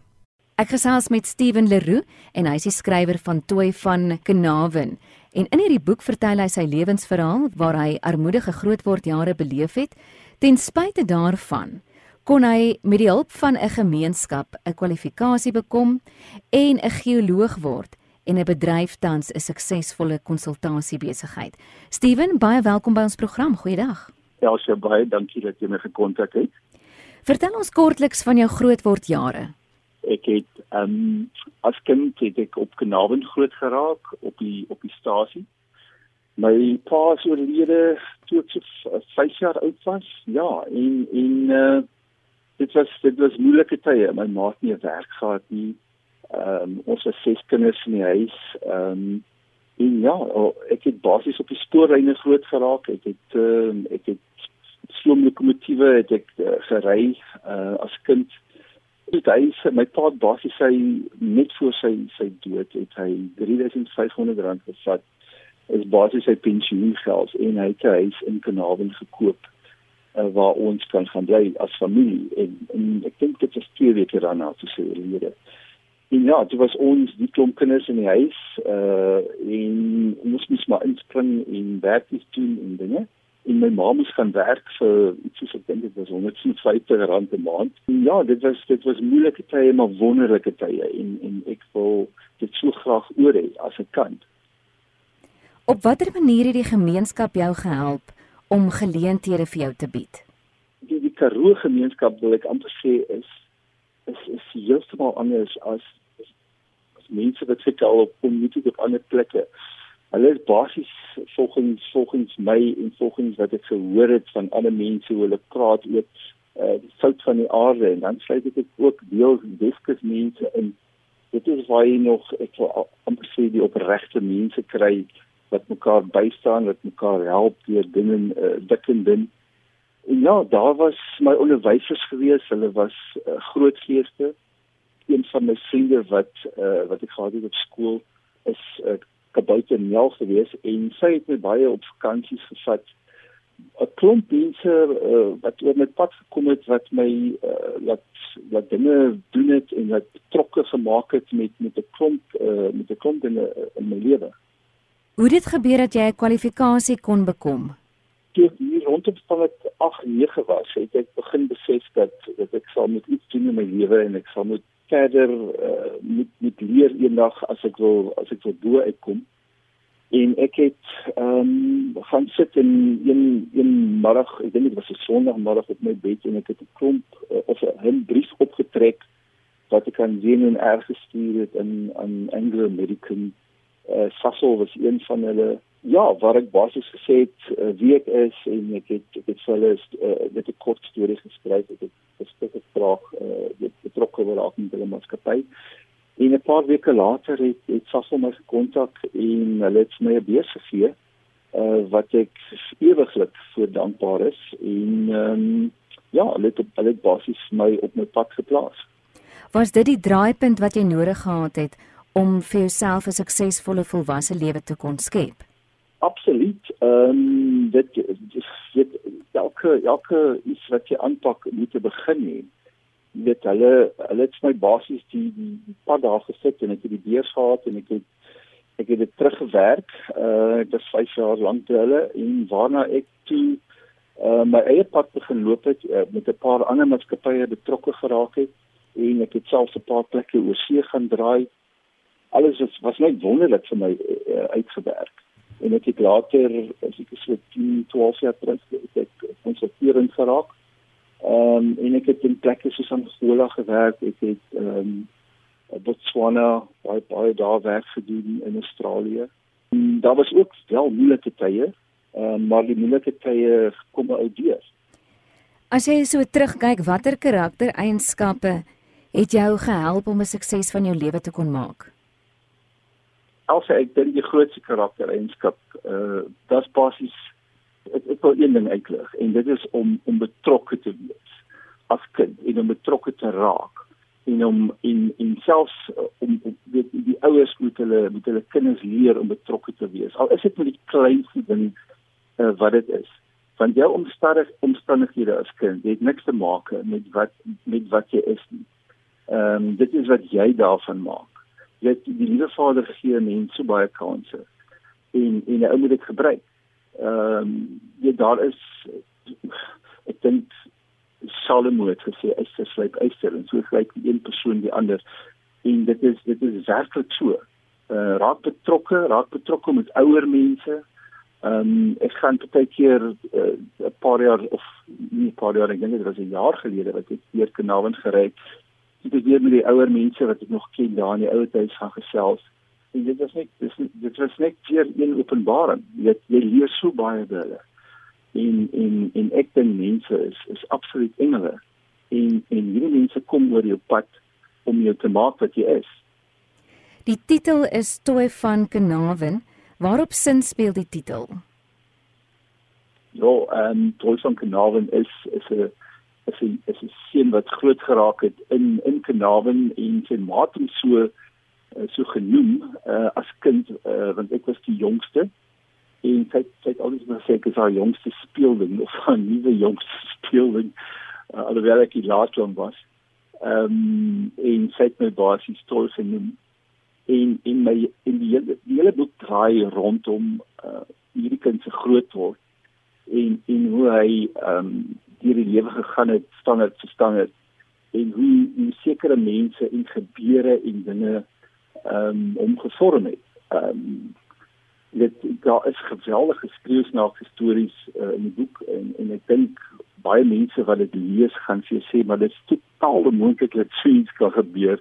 Ek gesels met Steven Leroux en hy is die skrywer van Toy van Karnavon. En in hierdie boek vertel hy sy lewensverhaal waar hy armoedige grootwordjare beleef het. Ten spyte daarvan kon hy met die hulp van 'n gemeenskap 'n kwalifikasie bekom en 'n geoloog word en 'n bedryf tans 'n suksesvolle konsultasiebesigheid. Steven, baie welkom by ons program. Goeiedag. Ja, so baie dankie dat jy my gekontak het. Vertel ons kortliks van jou grootword jare. Ek het ehm um, as kind het ek op Kanaven groot geraak op die op die stasie. My pa is oorlede toe ek 5 jaar oud was. Ja, en en uh dit was dit was moeilike tye. My ma het nie 'n werk gehad nie. Ehm um, ons het ses kinders in die huis. Ehm um, en ja, ek het basies op die spoorlyne groot geraak. Ek het ehm um, ek het stoomlokomotiewe het ek uh, gery uh, as kind. Dit hy my pa basies sy net voor sy sy dood het hy 3500 rand gevat is basies sy pensioengeld en hy het 'n huis in Kanaven gekoop uh, waar ons kan gaan bly as familie en, en ek dink dit is twee weke daarna te sê hierdie En ja, dit was ons die klomp kinders in die huis uh en ons moes maar inspring en werk doen en dinge. en my ma moes gaan werk vir iets soos ek dink dit was 150 rand 'n maand. En ja, dit was dit was moeilike tye maar wonderlike tye en en ek wil dit so graag oor hê as ek kan. Op watter manier het die gemeenskap jou gehelp om geleenthede vir jou te bied? Die die Karoo gemeenskap wil ek amper sê is is is heeltemal anders as mense wat sit al op politieke op ander plekke. Hulle is basies volgens volgens my en volgens wat ek gehoor het van ander mense hoe hulle praat oor uh, die sout van die aarde. En dan sluit ek ook deel Weskus mense in. Dit is waar jy nog ek wil amper sê die opregte mense kry wat mekaar bystaan wat mekaar help deur dinge uh, dik en dun. Ja daar was my onderwysers gewees. Hulle was uh, groot geeste een van my vriende wat uh, wat ek gehad het op skool is uh, kabouter Nel gewees en sy het my baie op vakansies gevat. 'n Klomp mense uh, wat oor my pad gekom het wat my uh, wat wat dinge doen het en wat betrokke gemaak het met met 'n klomp uh, met 'n klomp in, in my lewe. Hoe dit gebeur dat jy 'n kwalifikasie kon bekom? Toe hier rondom van ek 8 9 was, het ek begin besef dat dat ek sal met iets doen in my lewe en ek sal moet verder uh, moet moet leer eendag as ek wil as ek wil bo uitkom. En ek het ehm um, gaan sit in een een middag ek dink dit was 'n sonndagmiddag op my bed en ek het 'n klomp uh, of 'n brief opgetrek wat ek aan Jen en erg gestuur het in aan Anglo American. Uh, Sassel was een van hulle ja waar ek basies gesê het uh, wie ek is en ek het ek het vir hulle uh, net 'n kort storie geskryf. Ek het spesifieke vraag uh, dit betrokke geraak met hulle maatskappy. En 'n paar weke later het het Sasol my gekontak en hulle het my 'n beurs gegee uh, wat ek ewiglik voor dankbaar is en ehm um, ja, hulle het hulle het basies my op my pad geplaas. Was dit die draaipunt wat jy nodig gehad het om vir jouself 'n suksesvolle volwasse lewe te kon skep? Absoluut. Ehm um, dit dit elke elke iets wat jy aanpak moet te begin hê. Weet hulle hulle het my basies die die, die pad daar gesit en ek het die beurs gehad en ek het ek het dit teruggewerk. Uh dit was 5 jaar lank te hulle en waarna ek toe uh my eie pad begin loop het uh, met 'n paar ander maatskappye betrokke geraak het en ek het selfs 'n paar plekke oor see gaan draai. Alles was, was net wonderlik vir my uh, uitgewerk en ek het later as ek so 10 12 jaar terug het ek konsulterend geraak. Ehm um, en ek het in plekke soos Angola gewerk, ek het ehm um, Botswana, baie baie daar werk gedoen in Australië. En daar was ook wel moeilike tye, ehm um, maar die moeilike tye kom ou deur. As jy so terugkyk, watter karaktereienskappe het jou gehelp om 'n sukses van jou lewe te kon maak? Also ek dink die grootste karaktereienskap uh dis basies ek ek wil een ding uitlig en dit is om om betrokke te wees as kind en om betrokke te raak en om in in selfs uh, om, om weet die ouers moet hulle moet hulle kinders leer om betrokke te wees al is dit met die kleinste ding uh, wat dit is want jou omstandig omstandighede as kind het niks te maak met wat met wat jy is nie. Ehm um, dit is wat jy daarvan maak weet die liewe Vader gee mense so baie kansse en en 'n ou moet dit gebruik. Ehm um, jy daar is ek dink Salomo het gesê hy se slyp eister en so gelyk die een persoon die ander en dit is dit is werklik so. Uh, raak betrokke, raak betrokke met ouer mense. Ehm um, ek gaan baie keer eh, 'n uh, paar jaar of nie 'n paar jaar, ek dink dit was 'n jaar gelede wat ek hier Kanaal gery het ek het weer met die ouer mense wat ek nog ken daar in die ouer huis gaan gesels. En dit was net dit, dit was net weer een openbaring. Jy weet jy leer so baie by hulle. En en en ek dink mense is is absoluut engele. En en hierdie mense kom oor jou pad om jou te maak wat jy is. Die titel is Toy van Kanawen. Waarop sin speel die titel? Ja, ehm um, Toy van Kanawen is is 'n is 'n is 'n seun wat groot geraak het in in Kanawen en sy ma het hom so so genoem uh, as kind uh, want ek was die jongste en sy sy het altyd gesê ek is haar jongste speelding of haar nuwe jongste speelding uh, alhoewel ek die laaste een was. Ehm um, en sy het my basies stoel genoem en in my in die hele, die hele boek draai rondom uh, hierdie kind se groot word en en hoe hy ehm um, deur die lewe gegaan het standaard vir standaard en hoe hoe sekere mense en gebeure en dinge ehm um, omgevorm het. Ehm um, dit daar is geweldige skreeusnaakse stories uh, in die boek en en ek dink baie mense wat dit lees gaan sê sê maar dit is totaal onmoontlik dat iets kan gebeur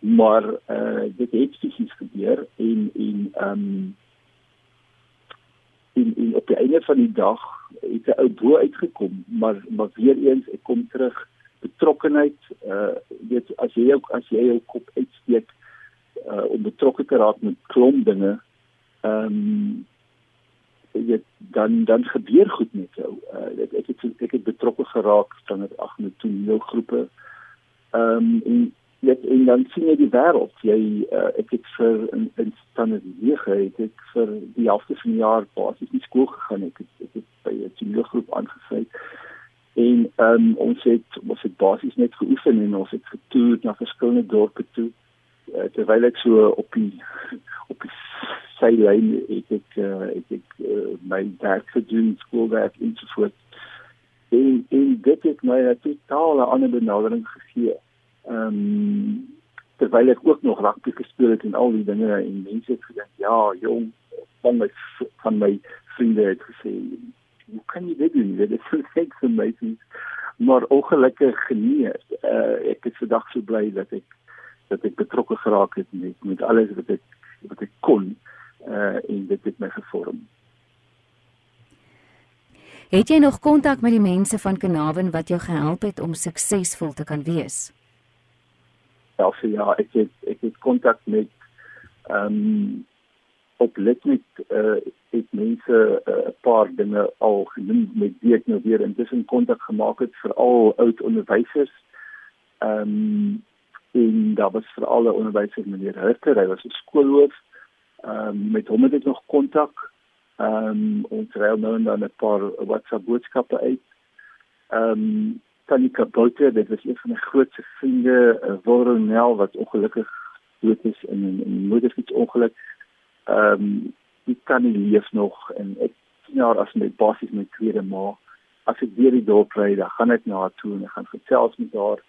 maar uh, dit het spesifiek gebeur en en ehm um, en, en op die einde van die dag het 'n ou bo uitgekom maar maar weer eens ek kom terug betrokkenheid uh weet as jy ook as jy jou kop uitsteek uh om betrokke te raak met klomp dinge ehm um, weet dan dan gebeur goed met jou. Uh ek ek het ek het betrokke geraak dan met ag met toneelgroepe ehm um, en weet en dan sien jy die wêreld jy uh, ek het vir in, in standaard 9 het ek vir die helfte van die jaar basies nie skool gegaan. Ek het, ek het by 'n toneelgroep aangesluit en um, ons het ons het basies net geoefen en ons het getoer na verskillende dorpe toe uh, terwyl ek so op die op die sylyn het ek uh, het ek uh, my werk gedoen skoolwerk ensovoorts en en dit het my 'n totale ander benadering gegee. Ehm um, terwyl ek ook nog rugby gespeel het en al die dinge en mense het gedink ja jong van my van my vriende het gesê hoe kan jy dit doen? Dit is so seks amazing maar ongelukkig genees uh, ek is vandag so bly dat ek dat ek betrokke geraak het met met alles wat ek wat ek kon uh, en dit het my gevorm Het jy nog kontak met die mense van Kanawen wat jou gehelp het om suksesvol te kan wees? self ja ek het ek het kontak met ehm um, op letnik eh uh, het mense eh, 'n uh, paar dinge al genoem met wie ek nou weer intussen kontak gemaak het vir al oud onderwysers ehm um, en daar was vir alle onderwysers meneer Hurter hy was 'n skoolhoof ehm um, met hom het ek nog kontak ehm um, ons raai nou en dan 'n paar WhatsApp boodskappe uit ehm um, Tanika Bouter, dit was een van my grootste vriende, uh, Woronel wat ongelukkig dood is in 'n moederfietsongeluk. Ehm um, die kan nie leef nog en ek sien haar as my basies my tweede ma. As ek weer die dorp ry, dan gaan ek na haar toe en ek gaan gesels met haar.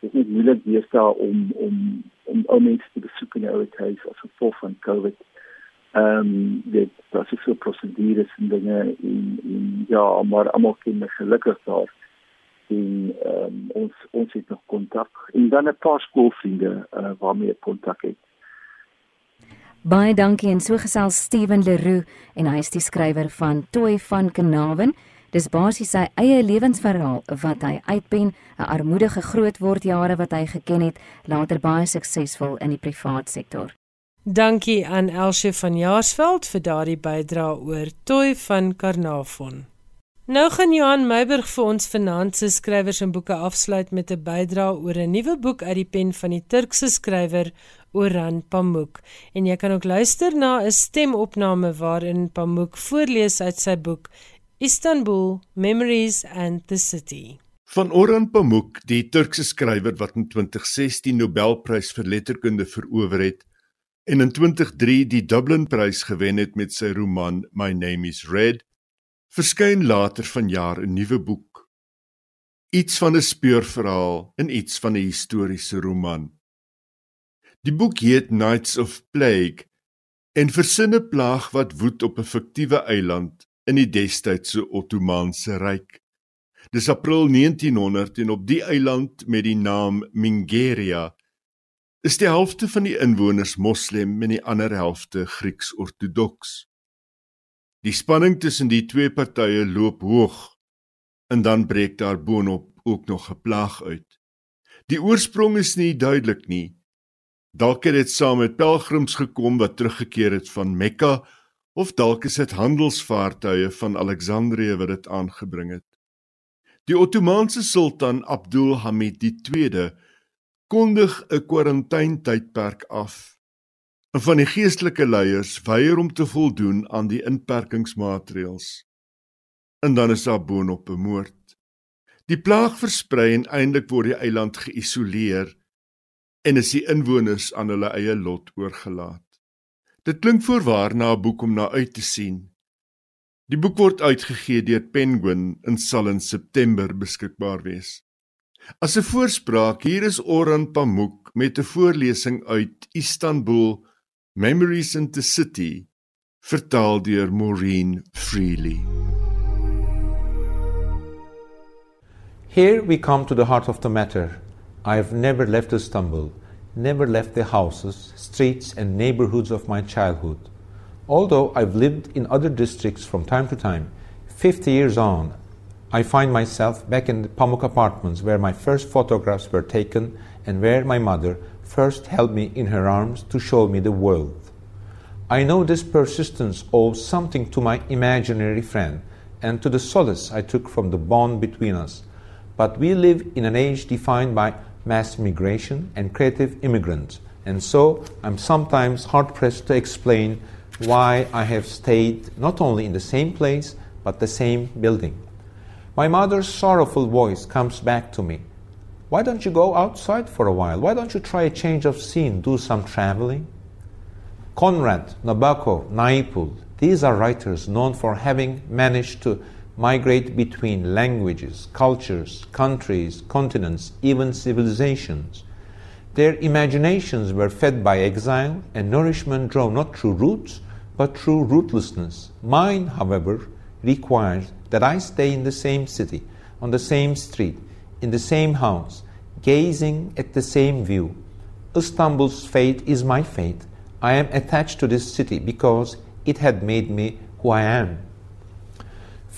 Dit is nie moeilik deesdae om om om ou mense te besoek in 'n ou huis as gevolg van COVID. Ehm um, dit was so prosedures en dinge en, en ja, maar almal ken my gelukkig daar en um, ons ons het nog kontak en dan 'n paar skoolvriende uh, waarmee ek kontak het. Baie dankie en so gesels Steven Leroux en hy is die skrywer van Toy van Kanawen. Dis basies sy eie lewensverhaal wat hy uitpen, 'n armoedige grootword jare wat hy geken het, later baie suksesvol in die privaat sektor. Dankie aan Elsje van Jaarsveld vir daardie bydrae oor Toy van Karnavon. Nou gaan Johan Meiburg vir ons finansies skrywers en boeke afsluit met 'n bydrae oor 'n nuwe boek uit die pen van die Turkse skrywer Orhan Pamuk. En jy kan ook luister na 'n stemopname waarin Pamuk voorlees uit sy boek Istanbul: Memories and the City. Van Orhan Pamuk, die Turkse skrywer wat in 2016 Nobelprys vir letterkunde verower het en in 2003 die Dublinprys gewen het met sy roman My Name is Red verskyn later vanjaar 'n nuwe boek. Iets van 'n speurverhaal en iets van 'n historiese roman. Die boek heet Nights of Plague en versin 'n plaag wat woed op 'n fiktiewe eiland in die destydse Ottomaanse ryk. Dis April 1900 en op die eiland met die naam Mingeria is die helfte van die inwoners moslem en die ander helfte Grieks-ortodoks. Die spanning tussen die twee partye loop hoog en dan breek daar boonop ook nog 'n plaag uit. Die oorsprong is nie duidelik nie. Dalk het dit saam met pelgrims gekom wat teruggekeer het van Mekka of dalk is dit handelsvaartuie van Alexandrië wat dit aangebring het. Die Ottomaanse sultan Abdul Hamid II kondig 'n kwarantynetydperk af en van die geestelike leiers weier om te voldoen aan die inperkingsmaatreëls. En dan is daar boonop 'n moord. Die plaag versprei en eindelik word die eiland geïsoleer en is die inwoners aan hulle eie lot oorgelaat. Dit klink voorwaar na 'n boek om na uit te sien. Die boek word uitgegee deur Penguin en sal in September beskikbaar wees. As 'n voorspraak, hier is Orhan Pamuk met 'n voorlesing uit Istanbul Memories in the City, vertaal deur Maureen Freely. Here we come to the heart of the matter. I have never left Istanbul, never left the houses, streets, and neighborhoods of my childhood. Although I've lived in other districts from time to time, 50 years on, I find myself back in the Pamuk apartments where my first photographs were taken and where my mother first held me in her arms to show me the world. I know this persistence owes something to my imaginary friend and to the solace I took from the bond between us but we live in an age defined by mass migration and creative immigrants. And so I'm sometimes hard pressed to explain why I have stayed not only in the same place, but the same building. My mother's sorrowful voice comes back to me. Why don't you go outside for a while? Why don't you try a change of scene, do some traveling? Conrad, Nabokov, Naipaul, these are writers known for having managed to migrate between languages, cultures, countries, continents, even civilizations. Their imaginations were fed by exile, and nourishment drawn not through roots, but through rootlessness. Mine, however, requires that I stay in the same city, on the same street, in the same house, gazing at the same view. Istanbul's fate is my fate. I am attached to this city because it had made me who I am.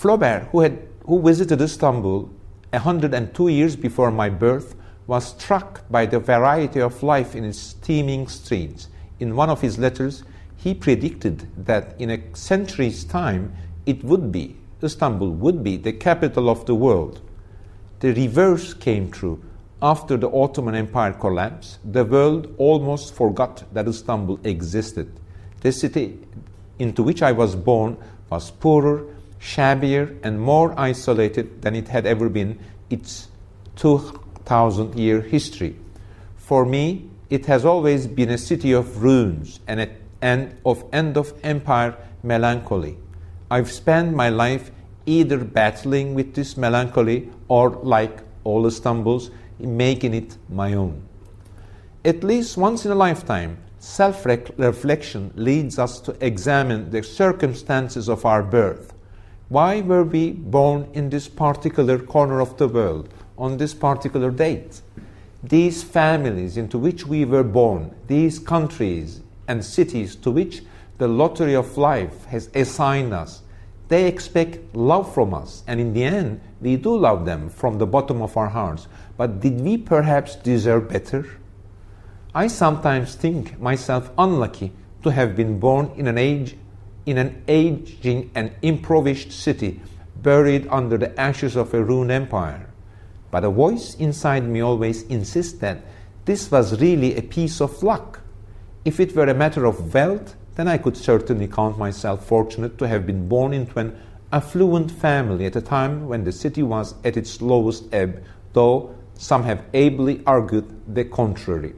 Flaubert, who, had, who visited Istanbul 102 years before my birth, was struck by the variety of life in its teeming streets. In one of his letters, he predicted that in a century's time it would be, Istanbul would be, the capital of the world. The reverse came true. After the Ottoman Empire collapsed, the world almost forgot that Istanbul existed. The city into which I was born was poorer, shabbier and more isolated than it had ever been its 2000 year history. For me, it has always been a city of ruins and, a, and of end of empire melancholy. I've spent my life either battling with this melancholy or, like all Istanbul's, making it my own. At least once in a lifetime, self reflection leads us to examine the circumstances of our birth why were we born in this particular corner of the world on this particular date? These families into which we were born, these countries and cities to which the lottery of life has assigned us, they expect love from us. And in the end, we do love them from the bottom of our hearts. But did we perhaps deserve better? I sometimes think myself unlucky to have been born in an age in an aging and impoverished city buried under the ashes of a ruined empire. But a voice inside me always insists that this was really a piece of luck. If it were a matter of wealth, then I could certainly count myself fortunate to have been born into an affluent family at a time when the city was at its lowest ebb, though some have ably argued the contrary.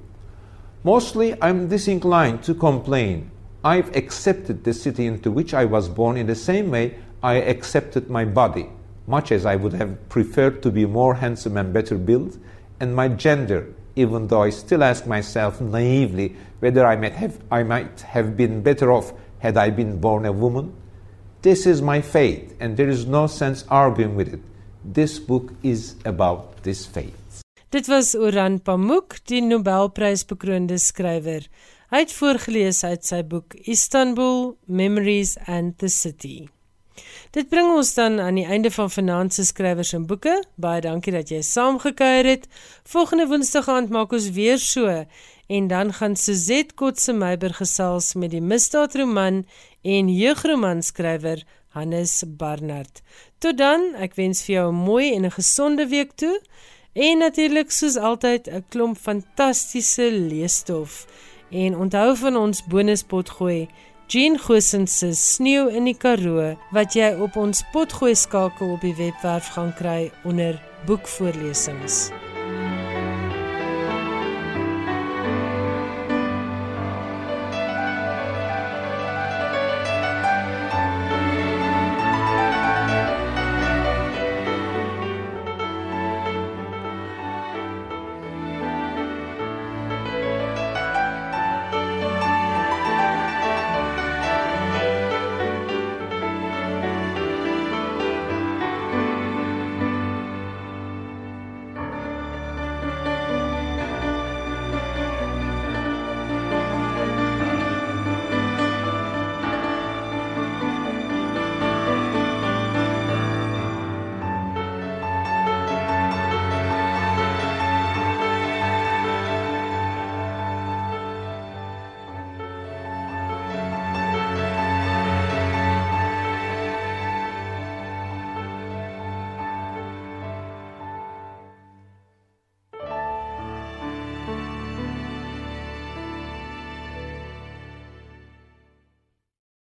Mostly, I'm disinclined to complain I've accepted the city into which I was born in the same way I accepted my body, much as I would have preferred to be more handsome and better built, and my gender, even though I still ask myself naively whether I might have, I might have been better off had I been born a woman. This is my fate, and there is no sense arguing with it. This book is about this fate. Dit was Oran Pamuk, die Nobelprysbekroonde skrywer. Hy het voorgeles uit sy boek Istanbul Memories and the City. Dit bring ons dan aan die einde van se skrywers en boeke. Baie dankie dat jy saamgekuier het. Volgende Woensdag aand maak ons weer so en dan gaan Suzette Kotse Meiber gesels met die misdaadroman en jeugroman skrywer Hannes Barnard. Tot dan, ek wens vir jou 'n mooi en 'n gesonde week toe en natuurlik soos altyd 'n klomp fantastiese leesstof. En onthou van ons bonuspot gooi Jean Gosens se sneeu in die Karoo wat jy op ons potgooi skakel op die webwerf gaan kry onder boekvoorlesings.